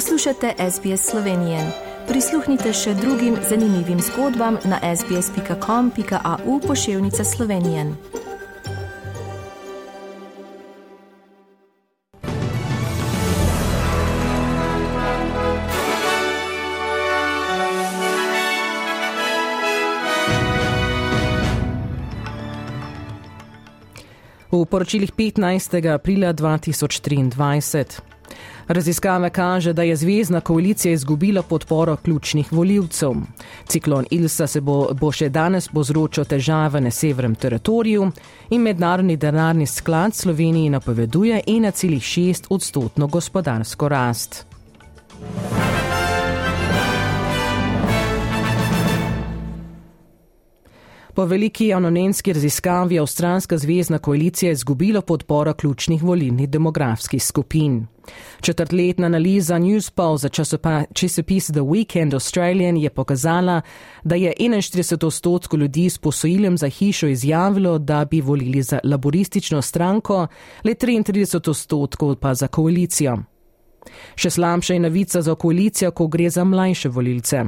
Poslušate SBS Slovenije. Prisluhnite še drugim zanimivim zgodbam na sbsp.com.au pošiljka Slovenije. V poročilih 15. aprila 2023. Raziskave kaže, da je zvezdna koalicija izgubila podporo ključnih voljivcev. Ciklon Ilsa se bo, bo še danes povzročil težave na severnem teritoriju in mednarodni denarni sklad Sloveniji napoveduje 1,6 odstotno gospodarsko rast. Po veliki javnonenski raziskavi Avstralska zvezdna koalicija izgubila podporo ključnih volilnih demografskih skupin. Četrtletna analiza Newspol za časopis The Weekend Australian je pokazala, da je 41 odstotkov ljudi s posojilem za hišo izjavilo, da bi volili za laboristično stranko, le 33 odstotkov pa za koalicijo. Še slabša je novica za koalicijo, ko gre za mlajše volilce.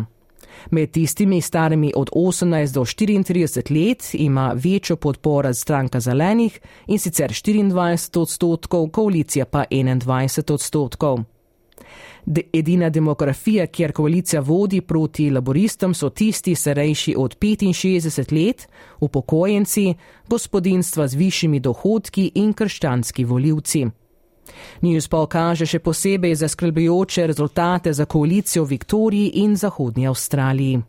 Med tistimi starimi od 18 do 34 let ima večjo podporo stranka zelenih in sicer 24 odstotkov, koalicija pa 21 odstotkov. De edina demografija, kjer koalicija vodi proti laboristom, so tisti starejši od 65 let, upokojenci, gospodinstva z višjimi dohodki in krščanski voljivci. Newspol kaže še posebej zaskrbljujoče rezultate za koalicijo v Viktoriji in Zahodnji Avstraliji.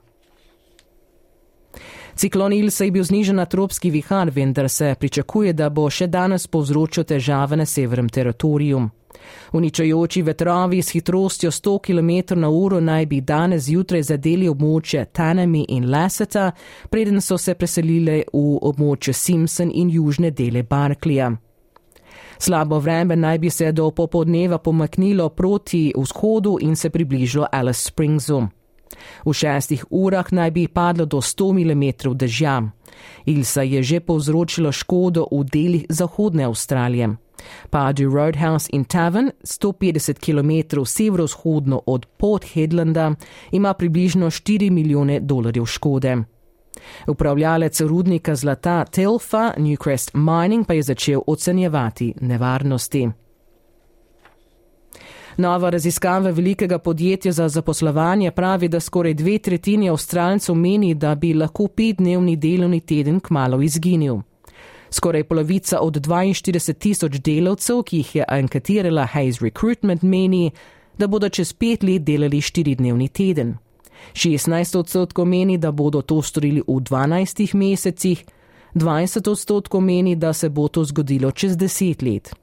Ciklon Ilse je bil znižen na tropski vihar, vendar se pričakuje, da bo še danes povzročil težave na severnem teritoriju. Uničajoči vetrovi s hitrostjo 100 km na uro naj bi danes zjutraj zadeli območje Tanami in Lasseta, preden so se preselile v območje Simpson in južne dele Barkleya. Slabo vreme naj bi se do popodneva pomaknilo proti vzhodu in se približalo Alice Springsu. V šestih urah naj bi padlo do 100 mm dežja. Ilsa je že povzročila škodo v delih zahodne Avstralije. Padi Roadhouse in Tavern, 150 km severovzhodno od Port Headlanda, ima približno 4 milijone dolarjev škode. Upravljalec rudnika zlata Telfa Newcrest Mining pa je začel ocenjevati nevarnosti. Nova raziskava velikega podjetja za zaposlovanje pravi, da skoraj dve tretjini avstralcev meni, da bi lahko petdnevni delovni teden kmalo izginil. Skoraj polovica od 42 tisoč delavcev, ki jih je anketirala Hayes Recruitment, meni, da bodo čez pet let delali štiridnevni teden. 16 odstotkov meni, da bodo to storili v 12 mesecih, 20 odstotkov meni, da se bo to zgodilo čez 10 let.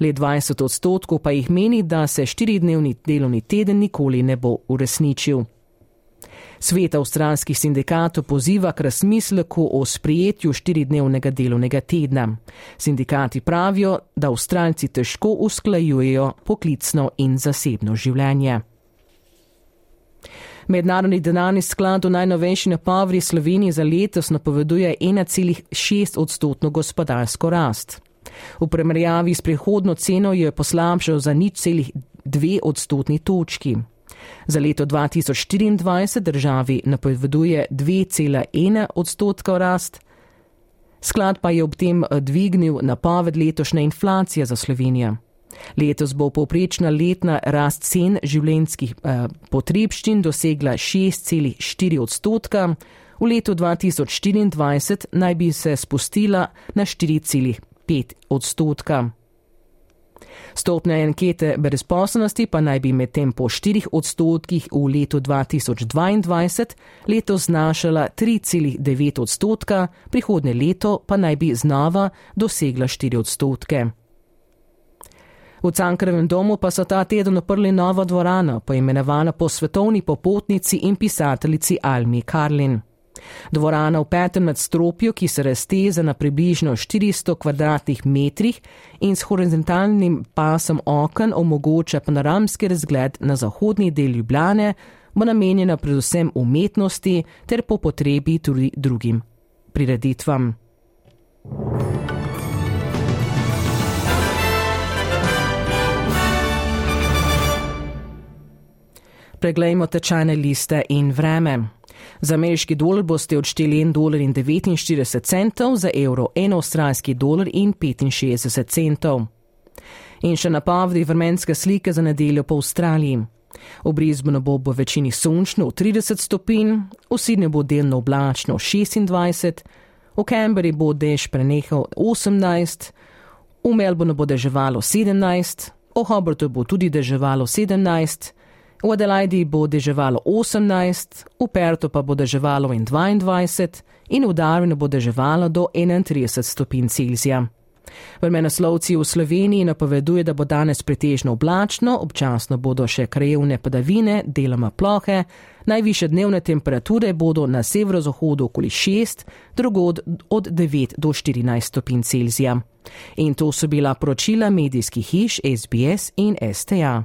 Le 20 odstotkov pa jih meni, da se štiridnevni delovni teden nikoli ne bo uresničil. Svet avstralskih sindikatov poziva k razmisleku o sprijetju štiridnevnega delovnega tedna. Sindikati pravijo, da avstralci težko usklajujejo poklicno in zasebno življenje. Mednarodni denarni sklad v najnovejši napovedi Sloveniji za letos napoveduje 1,6 odstotno gospodarsko rast. V primerjavi s prihodno ceno jo je poslabšal za nič celih dve odstotni točki. Za leto 2024 državi napoveduje 2,1 odstotka rast, sklad pa je ob tem dvignil napoved letošnje inflacije za Slovenijo. Letos bo povprečna letna rast cen življenskih eh, potrebščin dosegla 6,4 odstotka, v letu 2024 naj bi se spustila na 4,5 odstotka. Stopnja ankete brezposobnosti pa naj bi medtem po 4 odstotkih v letu 2022 letos znašala 3,9 odstotka, prihodne leto pa naj bi znova dosegla 4 odstotke. V Cankrevem domu pa so ta teden oprli novo dvorano, poimenovano po svetovni popotnici in pisateljici Almi Karlin. Dvorana v petem nadstropju, ki se razteza na približno 400 kvadratnih metrih in s horizontalnim pasom okn omogoča panoramski razgled na zahodni del Ljubljane, bo namenjena predvsem umetnosti ter po potrebi tudi drugim prireditvam. Preglejmo tečajne liste in vreme. Za ameriški dolar boste odšteli 1 dolar in 49 centov, za evro 1 avstralski dolar in 65 centov. In še napovedi vremenske slike za nedeljo po Avstraliji. V Brisbane bo v večini sončno 30 stopinj, v Sydney bo delno oblačno 26, v Canberri bo dež prenehal 18, v Melbourne bo deževalo 17, v Hobartu bo tudi deževalo 17, v Adelaidi bo deževalo 18, v Pertu pa bo deževalo 22 in v Darwinu bo deževalo do 31 stopinj Celzija. Vremenoslovci v Sloveniji napoveduje, da bo danes pretežno oblačno, občasno bodo še krajevne padavine, deloma plohe, najviše dnevne temperature bodo na severozahodu okoli 6, drugod od 9 do 14 stopinj Celzija. In to so bila poročila medijskih hiš SBS in STA.